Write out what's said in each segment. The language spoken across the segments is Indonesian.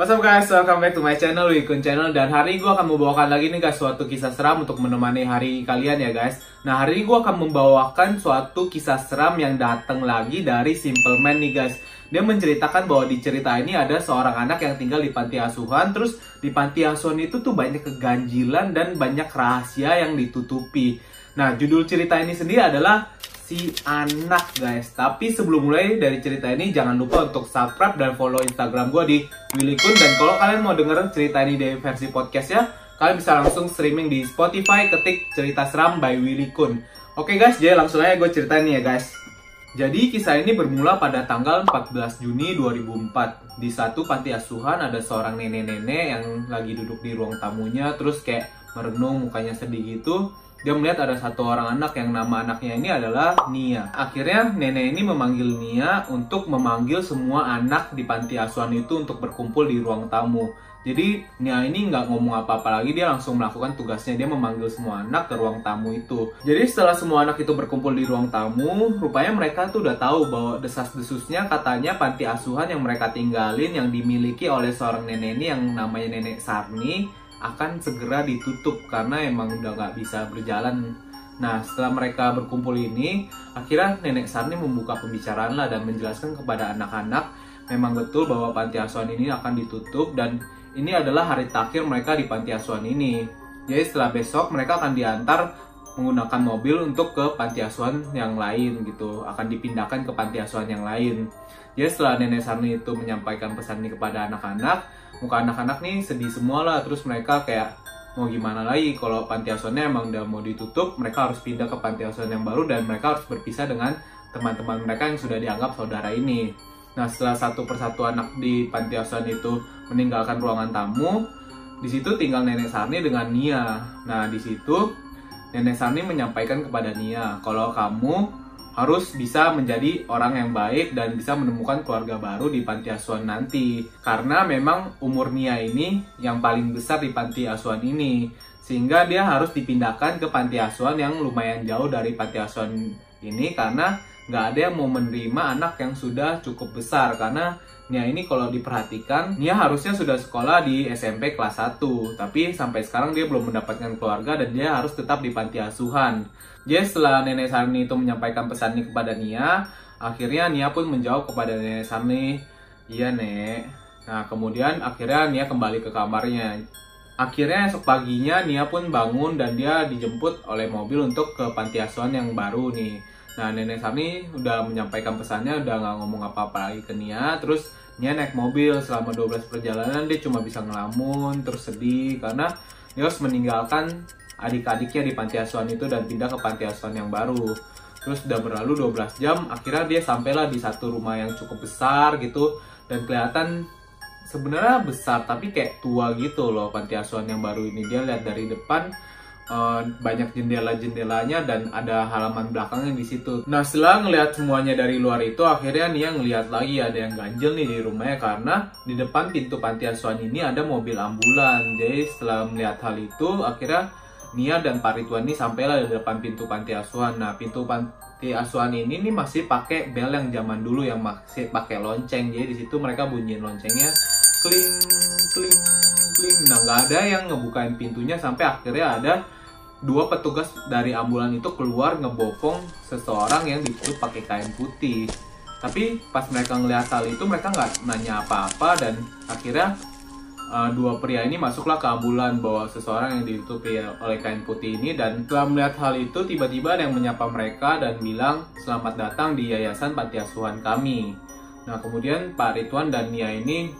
What's up guys, welcome back to my channel, Wikun Channel. Dan hari ini gue akan membawakan lagi nih guys suatu kisah seram untuk menemani hari kalian ya guys. Nah hari ini gue akan membawakan suatu kisah seram yang datang lagi dari Simple Man nih guys. Dia menceritakan bahwa di cerita ini ada seorang anak yang tinggal di panti asuhan. Terus di panti asuhan itu tuh banyak keganjilan dan banyak rahasia yang ditutupi. Nah judul cerita ini sendiri adalah si anak guys. Tapi sebelum mulai dari cerita ini jangan lupa untuk subscribe dan follow instagram gue di Willy Kun. Dan kalau kalian mau denger cerita ini di versi podcast ya Kalian bisa langsung streaming di Spotify ketik cerita seram by Willy Kun. Oke guys jadi langsung aja gue ceritain ya guys. Jadi kisah ini bermula pada tanggal 14 Juni 2004 Di satu panti asuhan ada seorang nenek-nenek yang lagi duduk di ruang tamunya Terus kayak merenung mukanya sedih gitu dia melihat ada satu orang anak yang nama anaknya ini adalah Nia. Akhirnya nenek ini memanggil Nia untuk memanggil semua anak di panti asuhan itu untuk berkumpul di ruang tamu. Jadi Nia ini nggak ngomong apa-apa lagi, dia langsung melakukan tugasnya. Dia memanggil semua anak ke ruang tamu itu. Jadi setelah semua anak itu berkumpul di ruang tamu, rupanya mereka tuh udah tahu bahwa desas-desusnya katanya panti asuhan yang mereka tinggalin yang dimiliki oleh seorang nenek ini yang namanya Nenek Sarni akan segera ditutup karena emang udah nggak bisa berjalan. Nah setelah mereka berkumpul ini, akhirnya nenek Sarni membuka pembicaraan lah dan menjelaskan kepada anak-anak memang betul bahwa panti asuhan ini akan ditutup dan ini adalah hari terakhir mereka di panti asuhan ini. Jadi setelah besok mereka akan diantar menggunakan mobil untuk ke panti asuhan yang lain gitu, akan dipindahkan ke panti asuhan yang lain. Jadi setelah nenek Sarni itu menyampaikan pesan ini kepada anak-anak, muka anak-anak nih sedih semua lah terus mereka kayak mau gimana lagi? Kalau panti asuhannya emang udah mau ditutup mereka harus pindah ke panti asuhan yang baru dan mereka harus berpisah dengan teman-teman mereka yang sudah dianggap saudara ini. Nah setelah satu persatu anak di panti asuhan itu meninggalkan ruangan tamu di situ tinggal nenek Sarni dengan Nia. Nah di situ nenek Sarni menyampaikan kepada Nia kalau kamu harus bisa menjadi orang yang baik dan bisa menemukan keluarga baru di panti asuhan nanti. Karena memang umur Nia ini yang paling besar di panti asuhan ini. Sehingga dia harus dipindahkan ke panti asuhan yang lumayan jauh dari panti asuhan ini karena nggak ada yang mau menerima anak yang sudah cukup besar. Karena Nia ini kalau diperhatikan Nia harusnya sudah sekolah di SMP kelas 1 tapi sampai sekarang dia belum mendapatkan keluarga dan dia harus tetap di panti asuhan. Jadi setelah Nenek Sarni itu menyampaikan pesan ini kepada Nia akhirnya Nia pun menjawab kepada Nenek Sarni iya Nek. Nah kemudian akhirnya Nia kembali ke kamarnya. Akhirnya esok paginya Nia pun bangun dan dia dijemput oleh mobil untuk ke panti asuhan yang baru nih. Nah nenek Sami udah menyampaikan pesannya udah nggak ngomong apa-apa lagi ke Nia. Terus Nia naik mobil selama 12 perjalanan dia cuma bisa ngelamun terus sedih karena dia harus meninggalkan adik-adiknya di panti asuhan itu dan pindah ke panti asuhan yang baru. Terus udah berlalu 12 jam, akhirnya dia sampailah di satu rumah yang cukup besar gitu dan kelihatan sebenarnya besar tapi kayak tua gitu loh panti asuhan yang baru ini dia lihat dari depan uh, banyak jendela-jendelanya dan ada halaman belakangnya di situ. Nah setelah ngelihat semuanya dari luar itu akhirnya Nia ngelihat lagi ada yang ganjel nih di rumahnya karena di depan pintu panti asuhan ini ada mobil ambulan. Jadi setelah melihat hal itu akhirnya Nia dan Pak Ridwan ini sampailah di depan pintu panti asuhan. Nah pintu panti asuhan ini nih masih pakai bel yang zaman dulu yang masih pakai lonceng. Jadi di situ mereka bunyiin loncengnya kling kling kling nah nggak ada yang ngebukain pintunya sampai akhirnya ada dua petugas dari ambulan itu keluar ngebopong seseorang yang ditutup pakai kain putih tapi pas mereka ngeliat hal itu mereka nggak nanya apa-apa dan akhirnya uh, dua pria ini masuklah ke ambulan bahwa seseorang yang ditutupi oleh kain putih ini dan setelah melihat hal itu tiba-tiba ada yang menyapa mereka dan bilang selamat datang di yayasan panti asuhan kami. Nah kemudian Pak Ridwan dan Nia ini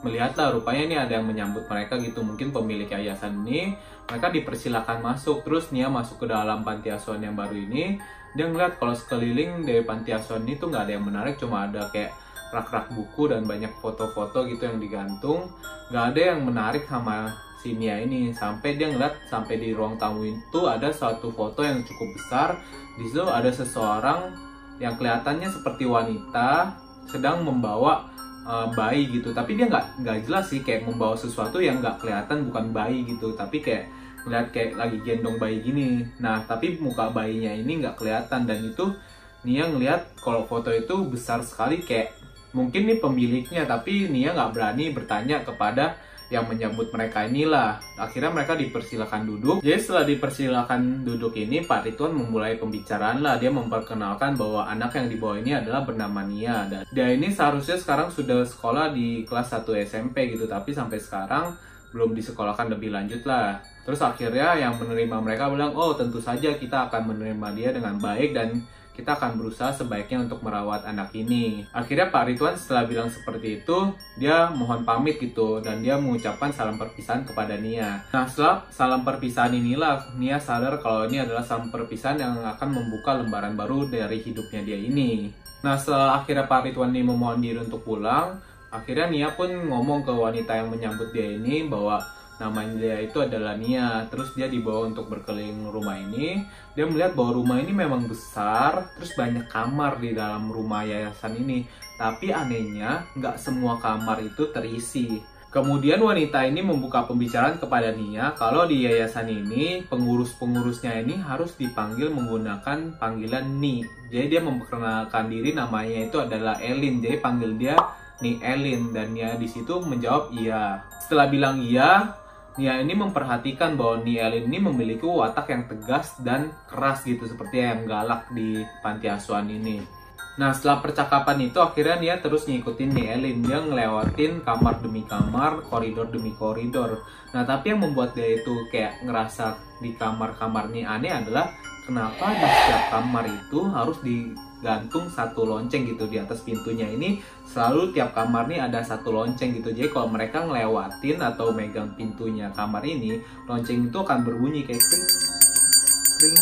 melihatlah rupanya ini ada yang menyambut mereka gitu mungkin pemilik yayasan ini mereka dipersilakan masuk. Terus Nia masuk ke dalam panti asuhan yang baru ini. Dia ngeliat kalau sekeliling dari panti asuhan itu nggak ada yang menarik. Cuma ada kayak rak-rak buku dan banyak foto-foto gitu yang digantung. Nggak ada yang menarik sama si Nia ini. Sampai dia ngeliat sampai di ruang tamu itu ada suatu foto yang cukup besar. Di situ ada seseorang yang kelihatannya seperti wanita sedang membawa uh, bayi gitu. Tapi dia nggak nggak jelas sih kayak membawa sesuatu yang nggak kelihatan bukan bayi gitu. Tapi kayak ngeliat kayak lagi gendong bayi gini nah tapi muka bayinya ini nggak kelihatan dan itu Nia ngeliat kalau foto itu besar sekali kayak mungkin nih pemiliknya tapi Nia nggak berani bertanya kepada yang menyambut mereka inilah. Akhirnya mereka dipersilakan duduk. Jadi setelah dipersilakan duduk ini, Pak Rituan memulai pembicaraan lah. Dia memperkenalkan bahwa anak yang dibawa ini adalah bernama Nia. Dan dia ini seharusnya sekarang sudah sekolah di kelas 1 SMP gitu, tapi sampai sekarang belum disekolahkan lebih lanjut lah. Terus akhirnya yang menerima mereka bilang, oh tentu saja kita akan menerima dia dengan baik dan kita akan berusaha sebaiknya untuk merawat anak ini. Akhirnya Pak Ridwan setelah bilang seperti itu, dia mohon pamit gitu dan dia mengucapkan salam perpisahan kepada Nia. Nah setelah salam perpisahan inilah Nia sadar kalau ini adalah salam perpisahan yang akan membuka lembaran baru dari hidupnya dia ini. Nah setelah akhirnya Pak Ridwan ini memohon diri untuk pulang, akhirnya Nia pun ngomong ke wanita yang menyambut dia ini bahwa namanya dia itu adalah Nia terus dia dibawa untuk berkeliling rumah ini dia melihat bahwa rumah ini memang besar terus banyak kamar di dalam rumah yayasan ini tapi anehnya nggak semua kamar itu terisi Kemudian wanita ini membuka pembicaraan kepada Nia kalau di yayasan ini pengurus-pengurusnya ini harus dipanggil menggunakan panggilan Ni. Jadi dia memperkenalkan diri namanya itu adalah Elin. Jadi panggil dia Ni Elin dan Nia di situ menjawab iya. Setelah bilang iya, Nia ini memperhatikan bahwa Nia ini memiliki watak yang tegas dan keras gitu seperti yang galak di panti asuhan ini. Nah setelah percakapan itu akhirnya Nia terus ngikutin Nia Elin dia ngelewatin kamar demi kamar, koridor demi koridor. Nah tapi yang membuat dia itu kayak ngerasa di kamar-kamar ini aneh adalah kenapa di setiap kamar itu harus digantung satu lonceng gitu di atas pintunya. Ini selalu tiap kamar nih ada satu lonceng gitu. Jadi kalau mereka ngelewatin atau megang pintunya kamar ini lonceng itu akan berbunyi kayak kring kring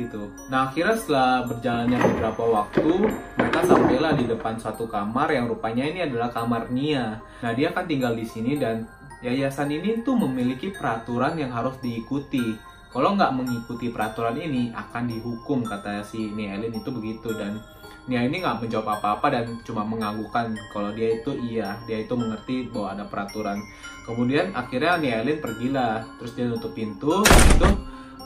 gitu. Nah akhirnya setelah berjalannya beberapa waktu mereka sampailah di depan suatu kamar yang rupanya ini adalah kamar Nia. Nah dia akan tinggal di sini dan yayasan ini tuh memiliki peraturan yang harus diikuti kalau nggak mengikuti peraturan ini akan dihukum kata si Nia Elin itu begitu dan Nia ini nggak menjawab apa-apa dan cuma menganggukkan kalau dia itu iya, dia itu mengerti bahwa ada peraturan. Kemudian akhirnya Nia Elin pergilah, terus dia nutup pintu, itu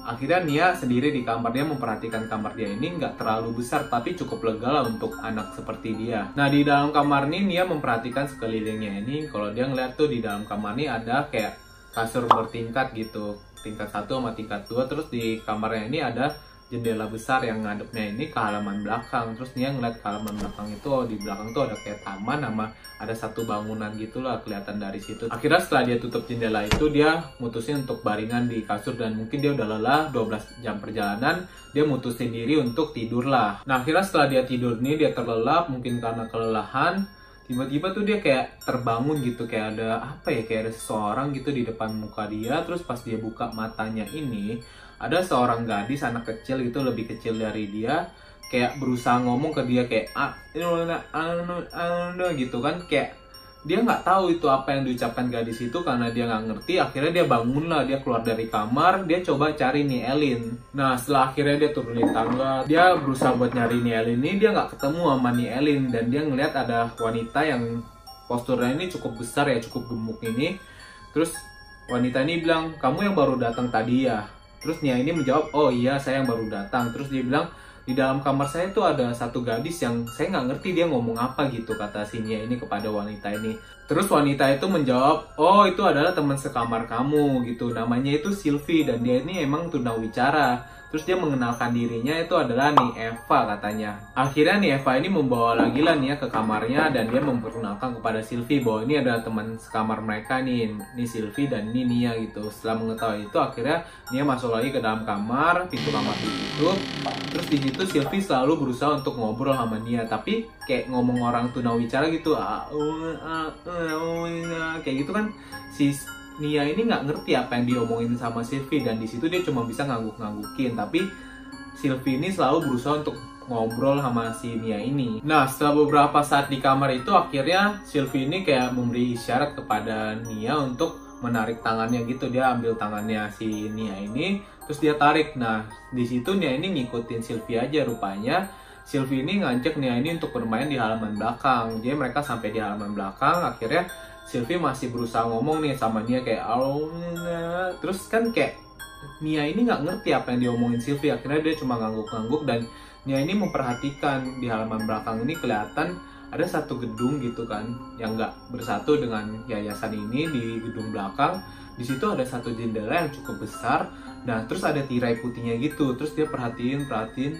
akhirnya Nia sendiri di kamar dia memperhatikan kamar dia ini nggak terlalu besar tapi cukup lega lah untuk anak seperti dia. Nah di dalam kamar ini Nia memperhatikan sekelilingnya ini kalau dia ngeliat tuh di dalam kamar ini ada kayak kasur bertingkat gitu tingkat satu sama tingkat dua. Terus di kamarnya ini ada jendela besar yang ngadepnya ini ke halaman belakang. Terus dia ngeliat ke halaman belakang itu oh, di belakang tuh ada kayak taman sama ada satu bangunan gitulah kelihatan dari situ. Akhirnya setelah dia tutup jendela itu dia mutusin untuk baringan di kasur dan mungkin dia udah lelah 12 jam perjalanan dia mutusin diri untuk tidur lah. Nah akhirnya setelah dia tidur nih dia terlelap mungkin karena kelelahan tiba-tiba tuh dia kayak terbangun gitu kayak ada apa ya kayak ada seseorang gitu di depan muka dia. Terus pas dia buka matanya ini ada seorang gadis anak kecil gitu lebih kecil dari dia kayak berusaha ngomong ke dia kayak ah ini anu gitu kan. Kayak dia nggak tahu itu apa yang diucapkan gadis itu karena dia nggak ngerti. Akhirnya dia bangun lah dia keluar dari kamar dia coba cari nih Elin. Nah setelah akhirnya dia turunin tangga dia berusaha buat nyari nih Elin ini dia nggak ketemu sama nih Elin. Dan dia ngeliat ada wanita yang posturnya ini cukup besar ya cukup gemuk ini. Terus wanita ini bilang kamu yang baru datang tadi ya? Terus Nia ini menjawab, oh iya saya yang baru datang. Terus dia bilang, di dalam kamar saya itu ada satu gadis yang saya nggak ngerti dia ngomong apa gitu kata si Nia ini kepada wanita ini. Terus wanita itu menjawab, oh itu adalah teman sekamar kamu gitu. Namanya itu Sylvie dan dia ini emang tunawicara. Terus dia mengenalkan dirinya itu adalah nih Eva katanya. Akhirnya nih Eva ini membawa lagi lah Nia ke kamarnya dan dia memperkenalkan kepada Sylvie bahwa ini adalah teman sekamar mereka nih, nih Sylvie dan ini Nia gitu. Setelah mengetahui itu akhirnya Nia masuk lagi ke dalam kamar, pintu kamar ditutup. Terus di situ Sylvie selalu berusaha untuk ngobrol sama Nia, tapi kayak ngomong orang tunawicara gitu, ah, uh, uh, uh, kayak gitu kan si Nia ini nggak ngerti apa yang diomongin sama Sylvie dan di situ dia cuma bisa ngangguk-nganggukin tapi Sylvie ini selalu berusaha untuk ngobrol sama si Nia ini. Nah, setelah beberapa saat di kamar itu akhirnya Sylvie ini kayak memberi isyarat kepada Nia untuk menarik tangannya gitu. Dia ambil tangannya si Nia ini, terus dia tarik. Nah, di situ Nia ini ngikutin Sylvie aja rupanya. Sylvie ini ngajak Nia ini untuk bermain di halaman belakang. Jadi mereka sampai di halaman belakang, akhirnya Sylvie masih berusaha ngomong nih sama Nia kayak oh, terus kan kayak Nia ini nggak ngerti apa yang diomongin Sylvie. Akhirnya dia cuma ngangguk-ngangguk dan Nia ini memperhatikan di halaman belakang ini kelihatan ada satu gedung gitu kan yang nggak bersatu dengan yayasan ini di gedung belakang. Di situ ada satu jendela yang cukup besar. Nah terus ada tirai putihnya gitu. Terus dia perhatiin perhatiin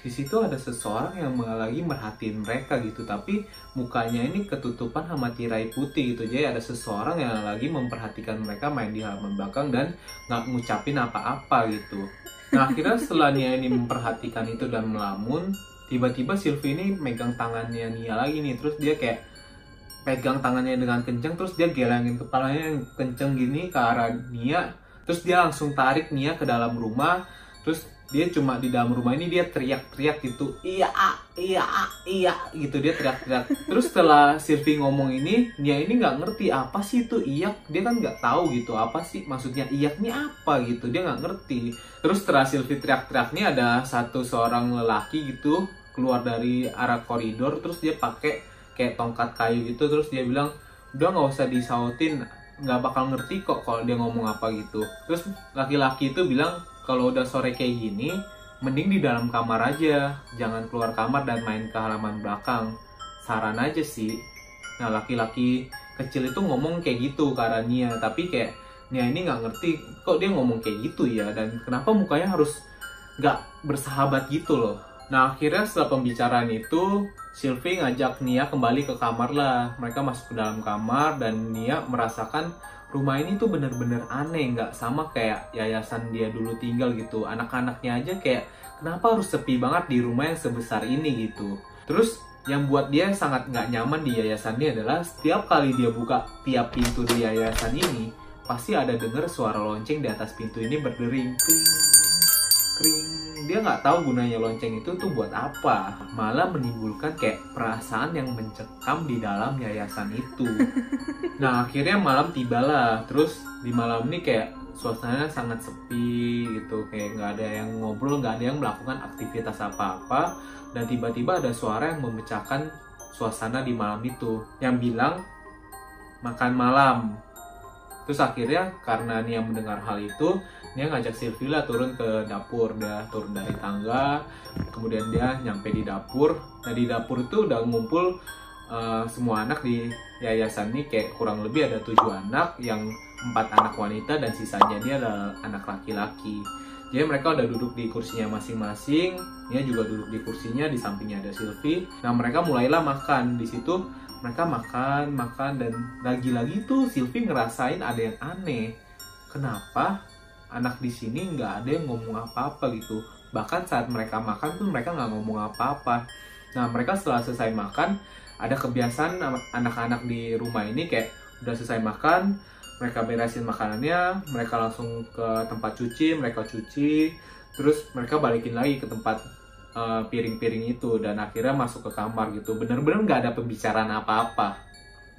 di situ ada seseorang yang lagi merhatiin mereka gitu tapi mukanya ini ketutupan sama tirai putih gitu. Jadi ada seseorang yang lagi memperhatikan mereka main di halaman belakang dan nggak ngucapin apa-apa gitu. Nah akhirnya setelah Nia ini memperhatikan itu dan melamun tiba-tiba Sylvie ini megang tangannya Nia lagi nih. Terus dia kayak pegang tangannya dengan kenceng terus dia gelangin kepalanya yang kenceng gini ke arah Nia. Terus dia langsung tarik Nia ke dalam rumah terus dia cuma di dalam rumah ini dia teriak-teriak gitu. Iya iya iya gitu dia teriak-teriak. Terus setelah Sylvie ngomong ini dia ini nggak ngerti apa sih itu iyak. Dia kan nggak tahu gitu apa sih maksudnya iyak ini apa gitu. Dia nggak ngerti. Terus setelah Sylvie teriak-teriak nih ada satu seorang lelaki gitu keluar dari arah koridor terus dia pakai kayak tongkat kayu gitu. Terus dia bilang udah nggak usah disautin nggak bakal ngerti kok kalau dia ngomong apa gitu. Terus laki-laki itu bilang kalau udah sore kayak gini, mending di dalam kamar aja. Jangan keluar kamar dan main ke halaman belakang. Saran aja sih. Nah, laki-laki kecil itu ngomong kayak gitu Nia. Tapi kayak Nia ini nggak ngerti kok dia ngomong kayak gitu ya. Dan kenapa mukanya harus nggak bersahabat gitu loh. Nah, akhirnya setelah pembicaraan itu, Sylvie ngajak Nia kembali ke kamar lah. Mereka masuk ke dalam kamar dan Nia merasakan rumah ini tuh bener-bener aneh nggak sama kayak yayasan dia dulu tinggal gitu. Anak-anaknya aja kayak kenapa harus sepi banget di rumah yang sebesar ini gitu? Terus yang buat dia sangat nggak nyaman di yayasan ini adalah setiap kali dia buka tiap pintu di yayasan ini pasti ada denger suara lonceng di atas pintu ini berdering kring kring dia nggak tahu gunanya lonceng itu tuh buat apa. Malah menimbulkan kayak perasaan yang mencekam di dalam yayasan itu. Nah akhirnya malam tibalah. Terus di malam ini kayak suasananya sangat sepi gitu. Kayak nggak ada yang ngobrol nggak ada yang melakukan aktivitas apa-apa. Dan tiba-tiba ada suara yang memecahkan suasana di malam itu. Yang bilang makan malam. Terus akhirnya karena Nia mendengar hal itu dia ngajak Sylvia turun ke dapur dia turun dari tangga kemudian dia nyampe di dapur. Nah di dapur itu udah ngumpul uh, semua anak di yayasan ini kayak kurang lebih ada tujuh anak yang empat anak wanita dan sisanya dia adalah anak laki-laki. Jadi mereka udah duduk di kursinya masing-masing dia juga duduk di kursinya di sampingnya ada Sylvie. Nah mereka mulailah makan. Di situ mereka makan makan dan lagi-lagi tuh Sylvie ngerasain ada yang aneh. Kenapa anak di sini nggak ada yang ngomong apa-apa gitu. Bahkan saat mereka makan pun mereka nggak ngomong apa-apa. Nah mereka setelah selesai makan ada kebiasaan anak-anak di rumah ini kayak udah selesai makan mereka beresin makanannya mereka langsung ke tempat cuci mereka cuci terus mereka balikin lagi ke tempat eh, piring-piring uh, itu dan akhirnya masuk ke kamar gitu. Bener-bener nggak ada pembicaraan apa-apa.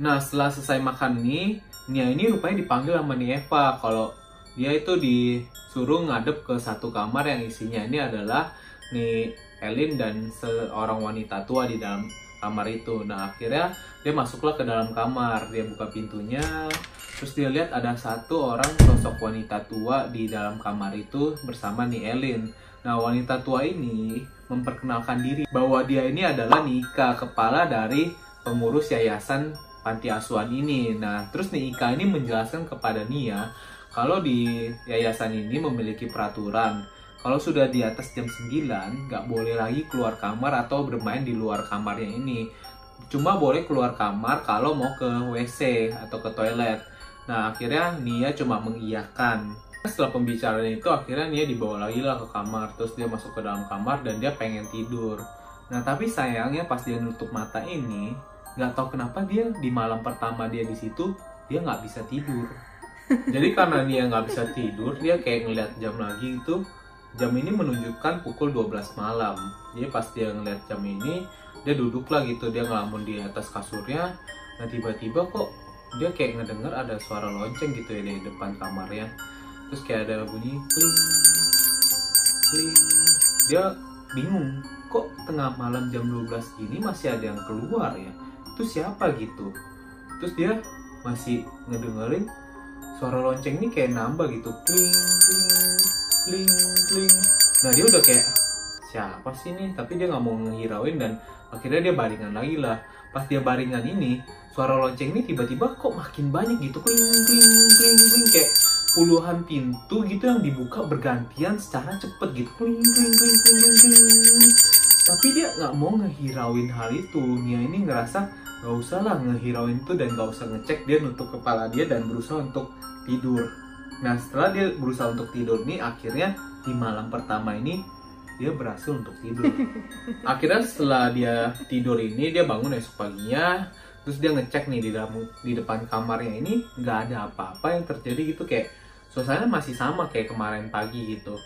Nah setelah selesai makan nih Nia ini rupanya dipanggil sama Eva. Kalau dia itu disuruh ngadep ke satu kamar yang isinya ini adalah nih Elin dan seorang wanita tua di dalam kamar itu. Nah akhirnya dia masuklah ke dalam kamar, dia buka pintunya, terus dia lihat ada satu orang sosok wanita tua di dalam kamar itu bersama nih Elin. Nah wanita tua ini memperkenalkan diri bahwa dia ini adalah Nika, kepala dari pengurus yayasan panti asuhan ini. Nah terus Nika ini menjelaskan kepada Nia kalau di yayasan ini memiliki peraturan kalau sudah di atas jam 9 nggak boleh lagi keluar kamar atau bermain di luar kamarnya ini. Cuma boleh keluar kamar kalau mau ke WC atau ke toilet. Nah akhirnya Nia cuma mengiyakan. Setelah pembicaraan itu akhirnya Nia dibawa lagi lah ke kamar. Terus dia masuk ke dalam kamar dan dia pengen tidur. Nah tapi sayangnya pas dia nutup mata ini nggak tahu kenapa dia di malam pertama dia di situ dia nggak bisa tidur jadi karena dia nggak bisa tidur dia kayak ngeliat jam lagi itu jam ini menunjukkan pukul 12 malam. Jadi pas dia ngeliat jam ini dia duduk lah gitu dia ngelamun di atas kasurnya. Nah tiba-tiba kok dia kayak ngedenger ada suara lonceng gitu ya di depan kamarnya. Terus kayak ada bunyi kling kling dia bingung kok tengah malam jam 12 gini masih ada yang keluar ya? Itu siapa gitu? Terus dia masih ngedengerin suara lonceng ini kayak nambah gitu. Kling kling kling kling. Nah dia udah kayak siapa sih nih tapi dia nggak mau ngehirauin dan akhirnya dia baringan lagi lah. Pas dia baringan ini suara lonceng ini tiba-tiba kok makin banyak gitu. Kling kling kling kling. Kayak puluhan pintu gitu yang dibuka bergantian secara cepet gitu. Kling kling kling kling kling, kling. tapi dia nggak mau ngehirauin hal itu. Nia ini ngerasa nggak usah lah ngehirauin itu dan nggak usah ngecek dia nutup kepala dia dan berusaha untuk tidur. Nah setelah dia berusaha untuk tidur nih akhirnya di malam pertama ini dia berhasil untuk tidur. Akhirnya setelah dia tidur ini dia bangun esok paginya terus dia ngecek nih di dalam di depan kamarnya ini nggak ada apa-apa yang terjadi gitu. Kayak suasana masih sama kayak kemarin pagi gitu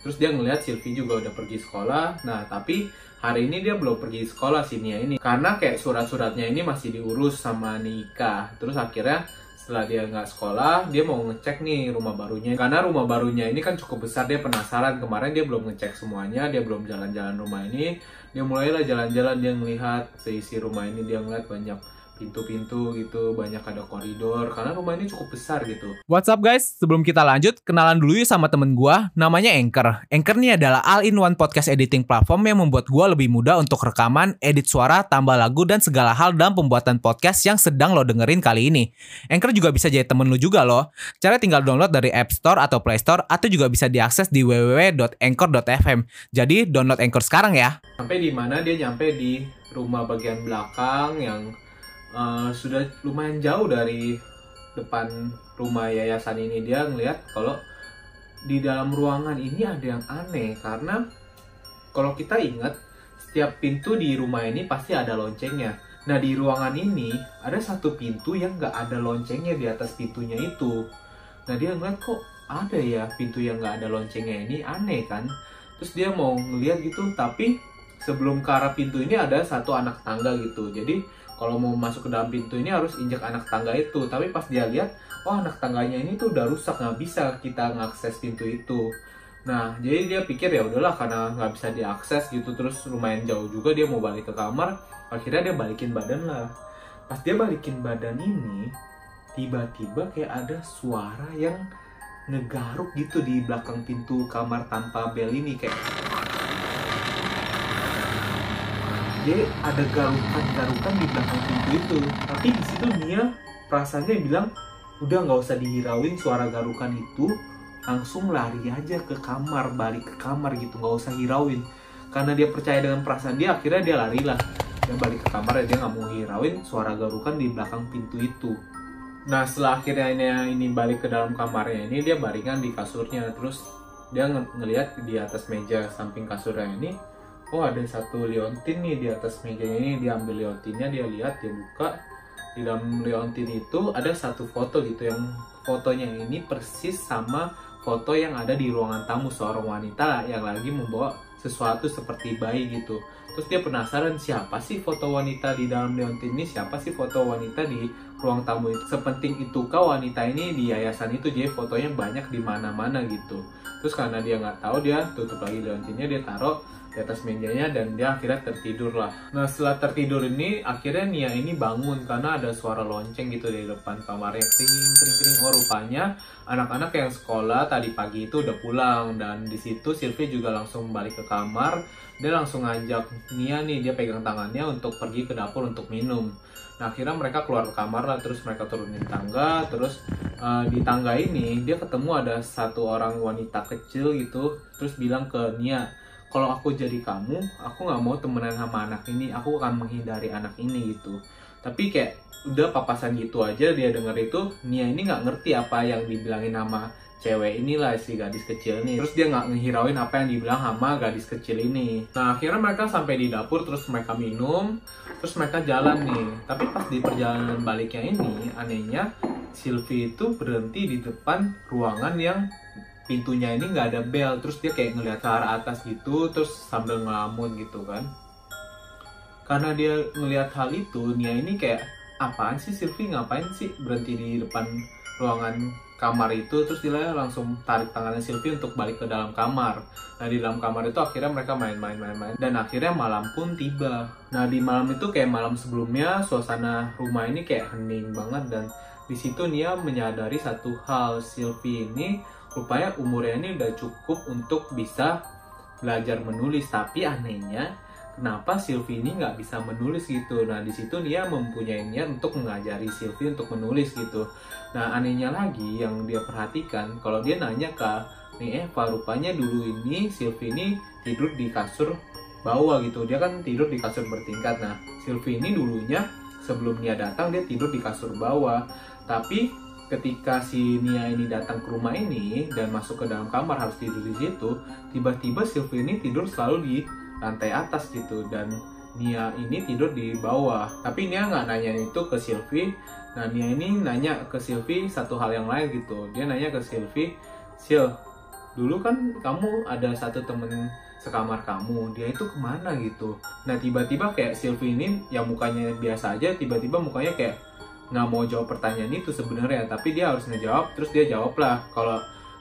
terus dia ngeliat Sylvie juga udah pergi sekolah. Nah tapi hari ini dia belum pergi sekolah sih Nia ini. Karena kayak surat-suratnya ini masih diurus sama Nika terus akhirnya setelah dia nggak sekolah dia mau ngecek nih rumah barunya. Karena rumah barunya ini kan cukup besar dia penasaran. Kemarin dia belum ngecek semuanya dia belum jalan-jalan rumah ini. Dia mulailah jalan-jalan dia melihat seisi rumah ini dia ngeliat banyak pintu-pintu gitu, banyak ada koridor, karena rumah ini cukup besar gitu. What's up guys? Sebelum kita lanjut, kenalan dulu yuk sama temen gua, namanya Anchor. Anchor ini adalah all-in-one podcast editing platform yang membuat gua lebih mudah untuk rekaman, edit suara, tambah lagu, dan segala hal dalam pembuatan podcast yang sedang lo dengerin kali ini. Anchor juga bisa jadi temen lu juga loh. Cara tinggal download dari App Store atau Play Store, atau juga bisa diakses di www.anchor.fm. Jadi download Anchor sekarang ya. Sampai di mana dia nyampe di rumah bagian belakang yang uh, sudah lumayan jauh dari depan rumah yayasan ini dia ngelihat kalau di dalam ruangan ini ada yang aneh karena kalau kita ingat setiap pintu di rumah ini pasti ada loncengnya. Nah di ruangan ini ada satu pintu yang nggak ada loncengnya di atas pintunya itu. Nah dia ngeliat kok ada ya pintu yang nggak ada loncengnya ini aneh kan. Terus dia mau ngeliat gitu tapi sebelum ke arah pintu ini ada satu anak tangga gitu. Jadi kalau mau masuk ke dalam pintu ini harus injak anak tangga itu. Tapi pas dia lihat oh anak tangganya ini tuh udah rusak nggak bisa kita ngakses pintu itu. Nah jadi dia pikir ya udahlah karena nggak bisa diakses gitu terus lumayan jauh juga dia mau balik ke kamar. Akhirnya dia balikin badan lah. Pas dia balikin badan ini tiba-tiba kayak ada suara yang ngegaruk gitu di belakang pintu kamar tanpa bel ini kayak jadi ada garukan-garukan di belakang pintu itu. Tapi di situ Nia perasaannya bilang udah nggak usah dihirauin suara garukan itu. Langsung lari aja ke kamar balik ke kamar gitu. Nggak usah hirauin. Karena dia percaya dengan perasaan dia akhirnya dia lari lah. Dia balik ke kamar dia nggak mau hirauin suara garukan di belakang pintu itu. Nah setelah akhirnya ini balik ke dalam kamarnya ini dia baringan di kasurnya. Terus dia ng ngelihat di atas meja samping kasurnya ini oh ada satu liontin nih di atas meja ini dia ambil liontinnya dia lihat dia buka. Di dalam liontin itu ada satu foto gitu yang fotonya ini persis sama foto yang ada di ruangan tamu seorang wanita yang lagi membawa sesuatu seperti bayi gitu. Terus dia penasaran siapa sih foto wanita di dalam liontin ini? Siapa sih foto wanita di ruang tamu itu? Sepenting itu kau wanita ini di yayasan itu? Jadi fotonya banyak di mana-mana gitu. Terus karena dia nggak tahu dia tutup lagi liontinnya dia taruh di atas mejanya dan dia akhirnya tertidur lah. Nah setelah tertidur ini akhirnya Nia ini bangun karena ada suara lonceng gitu di depan kamarnya kering kering kering. Oh rupanya anak-anak yang sekolah tadi pagi itu udah pulang dan di situ juga langsung balik ke kamar. Dia langsung ngajak Nia nih dia pegang tangannya untuk pergi ke dapur untuk minum. Nah akhirnya mereka keluar ke kamar lah terus mereka turunin tangga terus uh, di tangga ini dia ketemu ada satu orang wanita kecil gitu terus bilang ke Nia kalau aku jadi kamu aku nggak mau temenan sama anak ini. Aku akan menghindari anak ini gitu. Tapi kayak udah papasan gitu aja dia denger itu Nia ini nggak ngerti apa yang dibilangin sama cewek inilah si gadis kecil ini. Terus dia nggak ngehirauin apa yang dibilang sama gadis kecil ini. Nah akhirnya mereka sampai di dapur terus mereka minum terus mereka jalan nih. Tapi pas di perjalanan baliknya ini anehnya Sylvie itu berhenti di depan ruangan yang pintunya ini nggak ada bel terus dia kayak ngeliat ke arah atas gitu terus sambil ngelamun gitu kan karena dia ngelihat hal itu Nia ini kayak apaan sih Sylvie ngapain sih berhenti di depan ruangan kamar itu terus dia langsung tarik tangannya Sylvie untuk balik ke dalam kamar. Nah di dalam kamar itu akhirnya mereka main-main-main-main dan akhirnya malam pun tiba. Nah di malam itu kayak malam sebelumnya suasana rumah ini kayak hening banget dan di situ Nia menyadari satu hal Sylvie ini rupanya umurnya ini udah cukup untuk bisa belajar menulis tapi anehnya kenapa Sylvie ini nggak bisa menulis gitu. Nah di situ dia mempunyai niat untuk mengajari Sylvie untuk menulis gitu. Nah anehnya lagi yang dia perhatikan kalau dia nanya ke nih Eva rupanya dulu ini Sylvie ini tidur di kasur bawah gitu. Dia kan tidur di kasur bertingkat. Nah Sylvie ini dulunya sebelum dia datang dia tidur di kasur bawah. Tapi ketika si Nia ini datang ke rumah ini dan masuk ke dalam kamar harus tidur di situ, tiba-tiba Sylvie ini tidur selalu di lantai atas gitu dan Nia ini tidur di bawah. Tapi Nia nggak nanya itu ke Sylvie. Nah Nia ini nanya ke Sylvie satu hal yang lain gitu. Dia nanya ke Sylvie Sil dulu kan kamu ada satu temen sekamar kamu dia itu ke mana gitu? Nah tiba-tiba kayak Sylvie ini yang mukanya biasa aja tiba-tiba mukanya kayak nggak mau jawab pertanyaan itu sebenarnya tapi dia harus ngejawab terus dia jawab lah kalau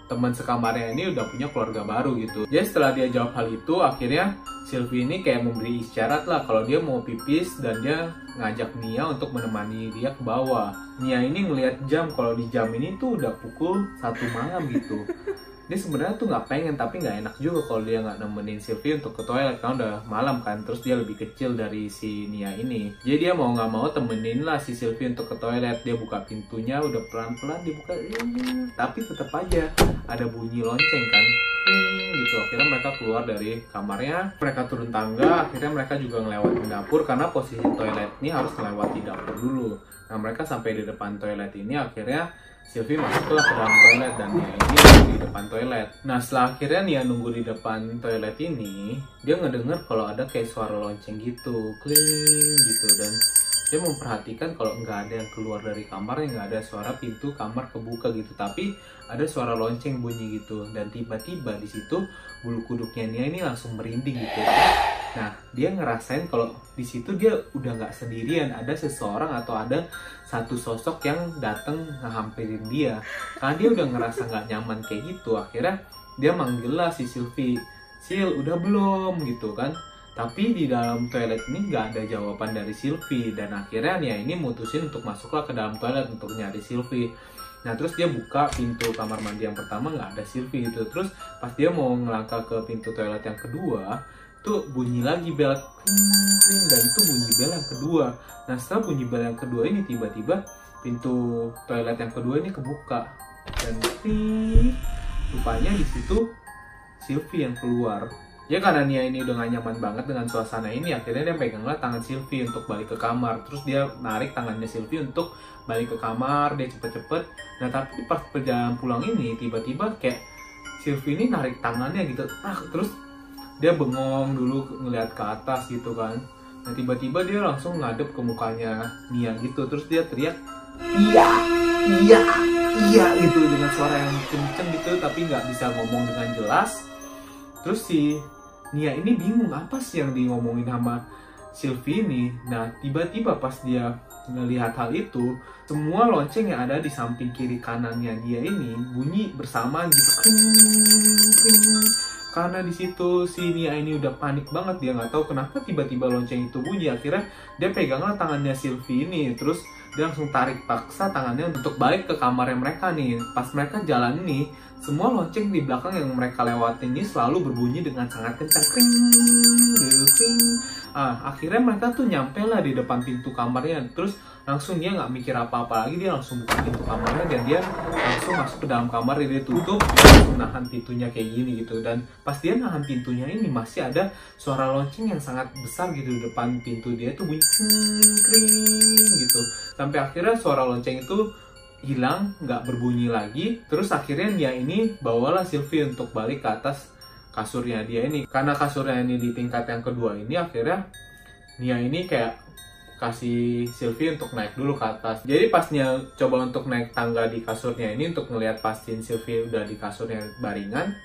teman sekamarnya ini udah punya keluarga baru gitu. Jadi setelah dia jawab hal itu, akhirnya Sylvie ini kayak memberi isyarat lah kalau dia mau pipis dan dia ngajak Nia untuk menemani dia ke bawah. Nia ini ngelihat jam kalau di jam ini tuh udah pukul satu malam gitu dia sebenarnya tuh nggak pengen tapi nggak enak juga kalau dia nggak nemenin Sylvie untuk ke toilet karena udah malam kan terus dia lebih kecil dari si Nia ini. Jadi dia mau nggak mau temenin lah si Sylvie untuk ke toilet. Dia buka pintunya udah pelan pelan dibuka tapi tetap aja ada bunyi lonceng kan gitu. Akhirnya mereka keluar dari kamarnya mereka turun tangga akhirnya mereka juga ngelewatin dapur karena posisi toilet ini harus melewati dapur dulu. Nah mereka sampai di depan toilet ini akhirnya Sylvie masuklah ke dalam toilet dan dia ini di depan toilet. Nah setelah akhirnya Nia nunggu di depan toilet ini, dia ngedenger kalau ada kayak suara lonceng gitu, kling gitu dan dia memperhatikan kalau nggak ada yang keluar dari kamarnya nggak ada suara pintu kamar kebuka gitu. Tapi ada suara lonceng bunyi gitu. Dan tiba-tiba di situ bulu kuduknya Nia ini langsung merinding gitu. Nah dia ngerasain kalau di situ dia udah nggak sendirian. Ada seseorang atau ada satu sosok yang datang ngehampirin dia. Karena dia udah ngerasa nggak nyaman kayak gitu. Akhirnya dia manggil lah si Sylvie. Sil udah belum? gitu kan tapi di dalam toilet ini nggak ada jawaban dari Sylvie dan akhirnya Nia ini mutusin untuk masuklah ke dalam toilet untuk nyari Sylvie. Nah terus dia buka pintu kamar mandi yang pertama nggak ada Sylvie gitu. Terus pas dia mau ngelangkah ke pintu toilet yang kedua, tuh bunyi lagi bel kring dan itu bunyi bel yang kedua. Nah setelah bunyi bel yang kedua ini tiba-tiba pintu toilet yang kedua ini kebuka dan kring, rupanya di situ Sylvie yang keluar ya karena Nia ini udah gak nyaman banget dengan suasana ini akhirnya dia peganglah tangan Sylvie untuk balik ke kamar. Terus dia narik tangannya Sylvie untuk balik ke kamar dia cepet-cepet. Nah tapi pas perjalanan pulang ini tiba-tiba kayak Sylvie ini narik tangannya gitu. Nah terus dia bengong dulu ngeliat ke atas gitu kan. Nah tiba-tiba dia langsung ngadep ke mukanya Nia gitu. Terus dia teriak iya iya iya gitu dengan suara yang kenceng gitu tapi nggak bisa ngomong dengan jelas. Terus si Nia ini bingung apa sih yang di ngomongin sama Sylvie ini. Nah, tiba-tiba pas dia ngelihat hal itu, semua lonceng yang ada di samping kiri kanannya dia ini bunyi bersamaan gitu. Kring, kring. Karena di situ si Nia ini udah panik banget dia nggak tahu kenapa tiba-tiba lonceng itu bunyi. Akhirnya dia peganglah tangannya Sylvie ini, terus dia langsung tarik paksa tangannya untuk balik ke kamarnya mereka nih. Pas mereka jalan nih, semua lonceng di belakang yang mereka lewati ini selalu berbunyi dengan sangat kencang. Kring, kring. Ah, akhirnya mereka tuh nyampe lah di depan pintu kamarnya. Terus langsung dia nggak mikir apa-apa lagi, dia langsung buka pintu kamarnya dan dia langsung masuk ke dalam kamar, dia tutup, dia langsung nahan pintunya kayak gini gitu. Dan pas dia nahan pintunya ini masih ada suara lonceng yang sangat besar gitu di depan pintu dia tuh bunyi kring, kring gitu. Sampai akhirnya suara lonceng itu hilang, nggak berbunyi lagi. Terus akhirnya dia ini bawalah Sylvie untuk balik ke atas kasurnya dia ini. Karena kasurnya ini di tingkat yang kedua ini akhirnya Nia ini kayak kasih Sylvie untuk naik dulu ke atas. Jadi pas Nia coba untuk naik tangga di kasurnya ini untuk ngelihat pastiin Sylvie udah di kasurnya baringan,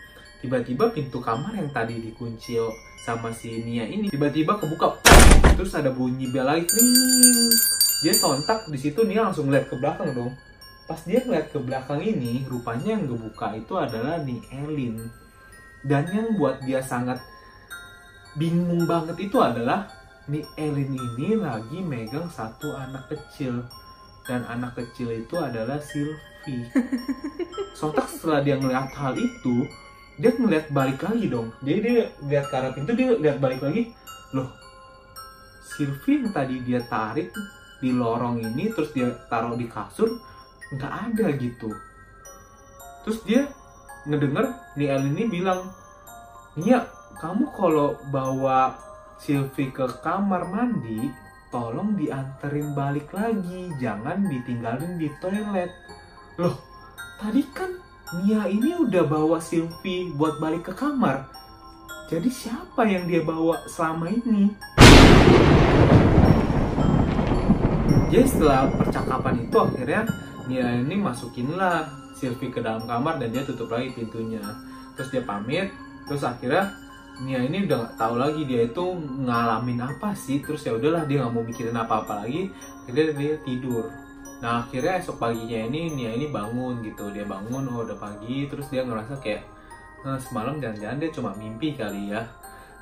tiba-tiba pintu kamar yang tadi dikunci sama si Nia ini tiba-tiba kebuka terus ada bunyi bel lagi dia sontak di situ Nia langsung lihat ke belakang dong pas dia ngeliat ke belakang ini rupanya yang ngebuka itu adalah nih Elin. Dan yang buat dia sangat bingung banget itu adalah nih Elin ini lagi megang satu anak kecil. Dan anak kecil itu adalah Sylvie. Sontak setelah dia ngeliat hal itu dia ngeliat balik lagi dong. Jadi dia lihat ke arah pintu dia lihat balik lagi. Loh Sylvie yang tadi dia tarik di lorong ini terus dia taruh di kasur nggak ada gitu terus dia ngedenger nih El ini bilang Nia kamu kalau bawa Sylvie ke kamar mandi tolong dianterin balik lagi jangan ditinggalin di toilet loh tadi kan Nia ini udah bawa Sylvie buat balik ke kamar. Jadi siapa yang dia bawa selama ini? Jadi setelah percakapan itu akhirnya Nia ini masukinlah Sylvie ke dalam kamar dan dia tutup lagi pintunya. Terus dia pamit, terus akhirnya Nia ini udah nggak tahu lagi dia itu ngalamin apa sih. Terus ya udahlah dia nggak mau mikirin apa-apa lagi. Akhirnya dia tidur. Nah akhirnya esok paginya ini Nia ini bangun gitu dia bangun oh udah pagi terus dia ngerasa kayak nah, semalam jangan-jangan dia cuma mimpi kali ya.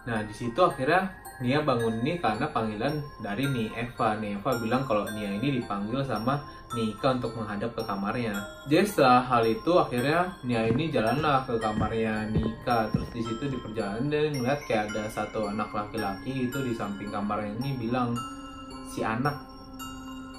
Nah di situ akhirnya Nia bangun ini karena panggilan dari nih Eva. Nih Eva bilang kalau Nia ini dipanggil sama Nika untuk menghadap ke kamarnya. Jadi setelah hal itu akhirnya Nia ini jalanlah ke kamarnya Nika. Terus di situ di perjalanan dia ngeliat kayak ada satu anak laki-laki itu di samping kamarnya ini bilang si anak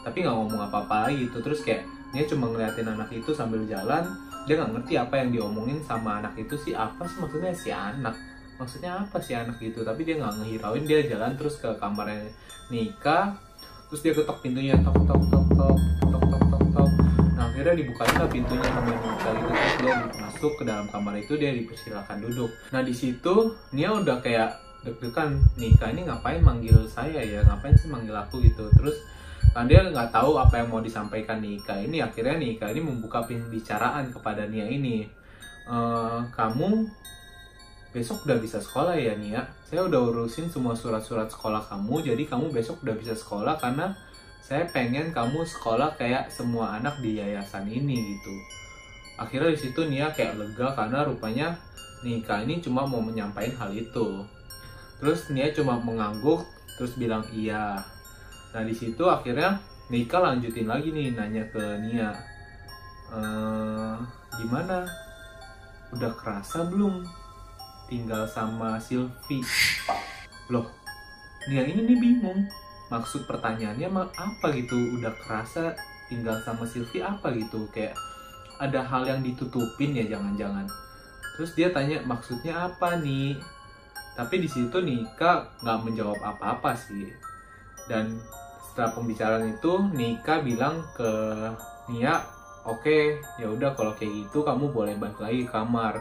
tapi nggak ngomong apa-apa lagi gitu terus kayak dia cuma ngeliatin anak itu sambil jalan dia nggak ngerti apa yang diomongin sama anak itu sih apa sih maksudnya si anak maksudnya apa sih anak itu tapi dia nggak ngehirauin dia jalan terus ke kamarnya Nika. Terus dia ketok pintunya tok tok tok tok tok tok tok tok nah akhirnya dibukain lah pintunya sama Nika gitu. Terus dia masuk ke dalam kamar itu dia dipersilakan duduk. Nah di situ Nia udah kayak deg-degan Nika ini ngapain manggil saya ya? Ngapain sih manggil aku gitu? Terus Kan dia nggak tahu apa yang mau disampaikan Nika ini. Akhirnya Nika ini membuka pembicaraan kepada Nia ini. E, kamu besok udah bisa sekolah ya Nia? Saya udah urusin semua surat-surat sekolah kamu. Jadi kamu besok udah bisa sekolah karena saya pengen kamu sekolah kayak semua anak di yayasan ini gitu. Akhirnya di situ Nia kayak lega karena rupanya Nika ini cuma mau menyampaikan hal itu. Terus Nia cuma mengangguk terus bilang iya Nah di situ akhirnya Nika lanjutin lagi nih nanya ke Nia, e, gimana? Udah kerasa belum tinggal sama Sylvie? Loh, Nia ini nih bingung. Maksud pertanyaannya apa gitu? Udah kerasa tinggal sama Sylvie apa gitu? Kayak ada hal yang ditutupin ya jangan-jangan. Terus dia tanya maksudnya apa nih? Tapi di situ Nika nggak menjawab apa-apa sih. Dan setelah pembicaraan itu Nika bilang ke Nia oke okay, ya udah kalau kayak gitu kamu boleh balik lagi ke kamar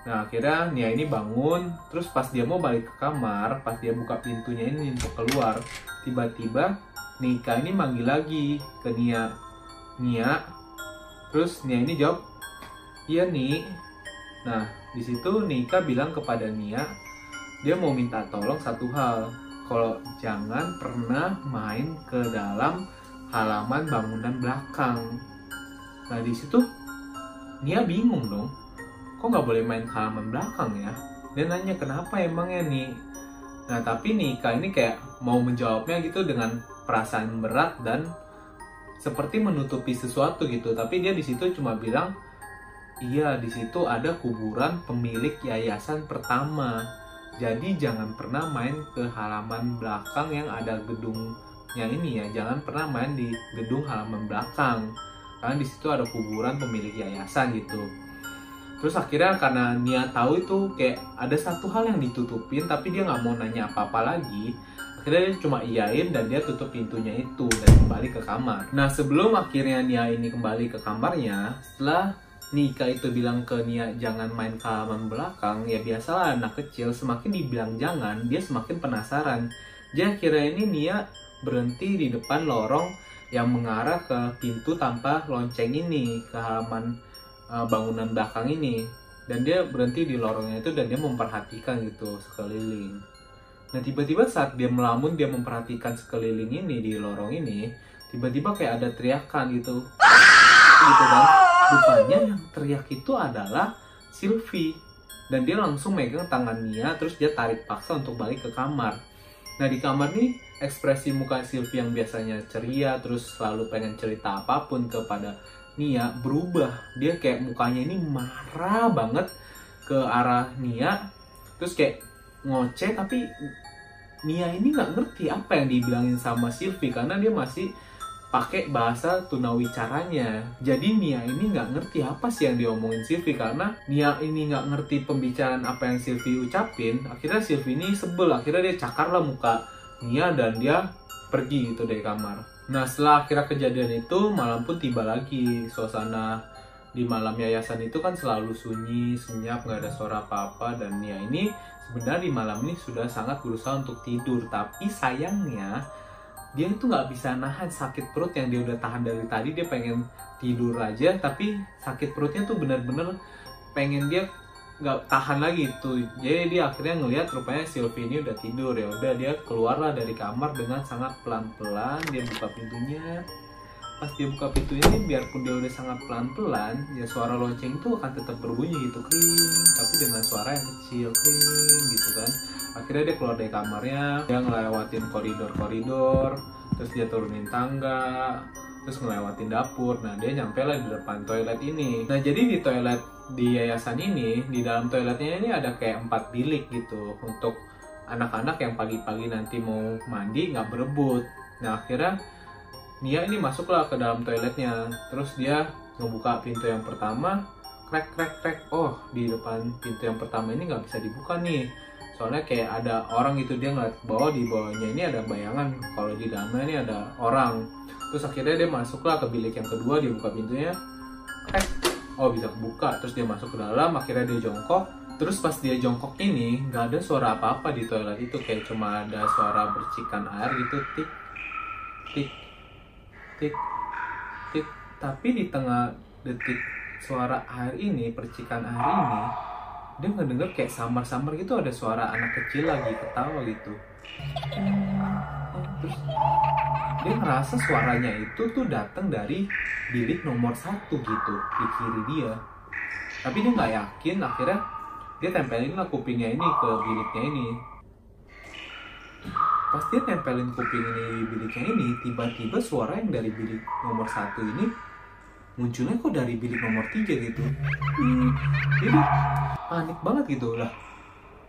nah akhirnya Nia ini bangun terus pas dia mau balik ke kamar pas dia buka pintunya ini untuk keluar tiba-tiba Nika ini manggil lagi ke Nia. Nia terus Nia ini jawab iya nih nah di situ Nika bilang kepada Nia dia mau minta tolong satu hal. Kalau jangan pernah main ke dalam halaman bangunan belakang. Nah di situ Nia bingung dong, kok nggak boleh main ke halaman belakang ya? Dia nanya kenapa emangnya nih? Nah tapi Nika ini kayak mau menjawabnya gitu dengan perasaan berat dan seperti menutupi sesuatu gitu. Tapi dia di situ cuma bilang, iya di situ ada kuburan pemilik yayasan pertama jadi jangan pernah main ke halaman belakang yang ada gedungnya ini ya. Jangan pernah main di gedung halaman belakang. Karena di situ ada kuburan pemilik yayasan gitu. Terus akhirnya karena Nia tahu itu kayak ada satu hal yang ditutupin tapi dia nggak mau nanya apa-apa lagi. Akhirnya dia cuma iyain dan dia tutup pintunya itu dan kembali ke kamar. Nah sebelum akhirnya Nia ini kembali ke kamarnya, setelah Nika itu bilang ke Nia jangan main ke halaman belakang, ya biasalah anak kecil semakin dibilang jangan, dia semakin penasaran. Jadi akhirnya ini Nia berhenti di depan lorong yang mengarah ke pintu tanpa lonceng ini ke halaman uh, bangunan belakang ini dan dia berhenti di lorongnya itu dan dia memperhatikan gitu sekeliling. Nah tiba-tiba saat dia melamun dia memperhatikan sekeliling ini di lorong ini tiba-tiba kayak ada teriakan gitu. Gitu kan? Rupanya yang teriak itu adalah Sylvie. Dan dia langsung megang tangan Nia terus dia tarik paksa untuk balik ke kamar. Nah di kamar nih ekspresi muka Sylvie yang biasanya ceria terus selalu pengen cerita apa pun kepada Nia berubah dia kayak mukanya ini marah banget ke arah Nia terus kayak ngoceh tapi Nia ini nggak ngerti apa yang dibilangin sama Sylvie karena dia masih pakai bahasa tunawicaranya. Jadi Nia ini nggak ngerti apa sih yang diomongin Sylvie karena Nia ini nggak ngerti pembicaraan apa yang Sylvie ucapin. Akhirnya Sylvie ini sebel, akhirnya dia cakar lah muka Nia dan dia pergi gitu dari kamar. Nah setelah akhirnya kejadian itu malam pun tiba lagi. Suasana di malam yayasan itu kan selalu sunyi, senyap, nggak ada suara apa-apa. Dan Nia ini sebenarnya di malam ini sudah sangat berusaha untuk tidur. Tapi sayangnya dia itu nggak bisa nahan sakit perut yang dia udah tahan dari tadi. Dia pengen tidur aja tapi sakit perutnya tuh bener-bener pengen dia nggak tahan lagi tuh jadi dia akhirnya ngelihat rupanya Sylvie ini udah tidur. Ya udah dia keluarlah dari kamar dengan sangat pelan-pelan. Dia buka pintunya. Pas dia buka pintunya biarpun dia udah sangat pelan-pelan ya suara lonceng itu akan tetap berbunyi gitu kring. Tapi dengan suara yang kecil kring gitu kan. Akhirnya dia keluar dari kamarnya. Dia ngelewatin koridor-koridor. Terus dia turunin tangga terus ngelewatin dapur. Nah dia nyampe lah di depan toilet ini. Nah jadi di toilet di yayasan ini di dalam toiletnya ini ada kayak empat bilik gitu untuk anak-anak yang pagi-pagi nanti mau mandi nggak berebut. Nah akhirnya Nia ini masuklah ke dalam toiletnya. Terus dia ngebuka pintu yang pertama krek krek krek. Oh di depan pintu yang pertama ini nggak bisa dibuka nih soalnya kayak ada orang gitu dia ngeliat bawah di bawahnya ini ada bayangan kalau di dalamnya ini ada orang. Terus akhirnya dia masuklah ke bilik yang kedua dia buka pintunya eh oh bisa buka terus dia masuk ke dalam akhirnya dia jongkok. Terus pas dia jongkok ini nggak ada suara apa apa di toilet itu kayak cuma ada suara bercikan air gitu tik tik tik tik. Tapi di tengah detik suara air ini percikan air ini dia ngedenger kayak samar-samar gitu ada suara anak kecil lagi ketawa gitu. Terus dia ngerasa suaranya itu tuh datang dari bilik nomor satu gitu di kiri dia. Tapi dia nggak yakin akhirnya dia tempelin lah kupingnya ini ke biliknya ini. Pas tempelin kuping ini di biliknya ini tiba-tiba suara yang dari bilik nomor satu ini munculnya kok dari bilik nomor tiga gitu. Hmm, jadi panik banget gitu lah.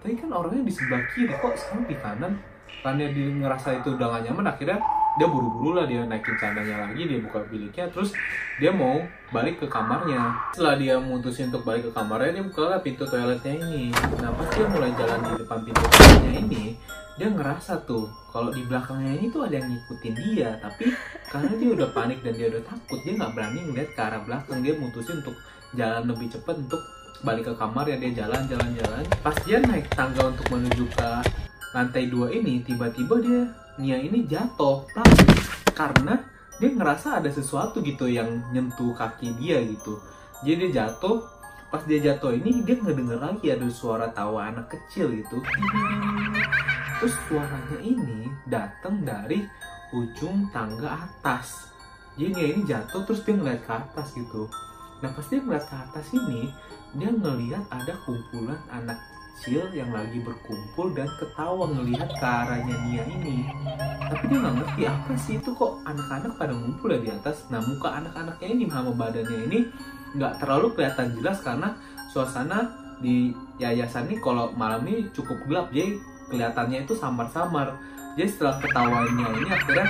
Tapi kan orangnya di sebelah kiri kok sekarang di kanan. Karena dia ngerasa itu udah gak nyaman akhirnya dia buru-buru lah dia naikin candanya lagi dia buka biliknya terus dia mau balik ke kamarnya. Setelah dia mutusin untuk balik ke kamarnya dia buka lah pintu toiletnya ini. Nah pas dia mulai jalan di depan pintu toiletnya ini? Dia ngerasa tuh kalau di belakangnya ini tuh ada yang ngikutin dia tapi karena dia udah panik dan dia udah takut dia nggak berani ngeliat ke arah belakang. Dia mutusin untuk jalan lebih cepat untuk balik ke kamar ya dia jalan jalan jalan. Pas dia naik tangga untuk menuju ke lantai dua ini tiba-tiba dia Nia ini jatuh tapi karena dia ngerasa ada sesuatu gitu yang nyentuh kaki dia gitu. Jadi dia jatuh pas dia jatuh ini dia ngedenger lagi ada suara tawa anak kecil gitu terus suaranya ini datang dari ujung tangga atas. Jadi Nia ini jatuh terus dia ngeliat ke atas gitu. Nah pas dia ngeliat ke atas ini dia ngeliat ada kumpulan anak kecil yang lagi berkumpul dan ketawa ngelihat ke arahnya Nia ini. Tapi dia nggak ngerti apa sih itu kok anak-anak pada ngumpul ya di atas. Nah muka anak-anaknya ini sama badannya ini nggak terlalu kelihatan jelas karena suasana di yayasan ini kalau malam ini cukup gelap jadi kelihatannya itu samar-samar. Jadi setelah ketawanya ini akhirnya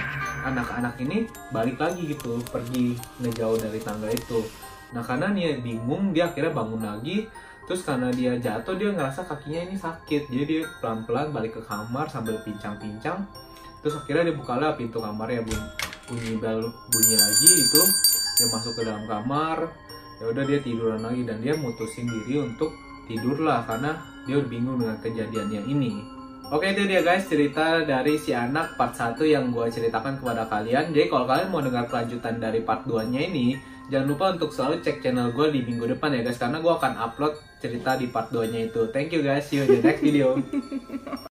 anak-anak ini balik lagi gitu pergi ngejauh dari tangga itu. Nah karena Nia bingung dia akhirnya bangun lagi terus karena dia jatuh dia ngerasa kakinya ini sakit. Jadi dia pelan-pelan balik ke kamar sambil pincang-pincang. Terus akhirnya dia bukalah pintu kamarnya bunyi bel bunyi lagi itu. Dia masuk ke dalam kamar. Ya udah dia tiduran lagi dan dia mutusin diri untuk tidur lah karena dia bingung dengan kejadian yang ini. Oke itu dia guys cerita dari si anak part 1 yang gue ceritakan kepada kalian. Jadi kalau kalian mau dengar kelanjutan dari part 2 nya ini Jangan lupa untuk selalu cek channel gue di minggu depan ya guys Karena gue akan upload cerita di part 2 nya itu. Thank you guys, see you in the next video.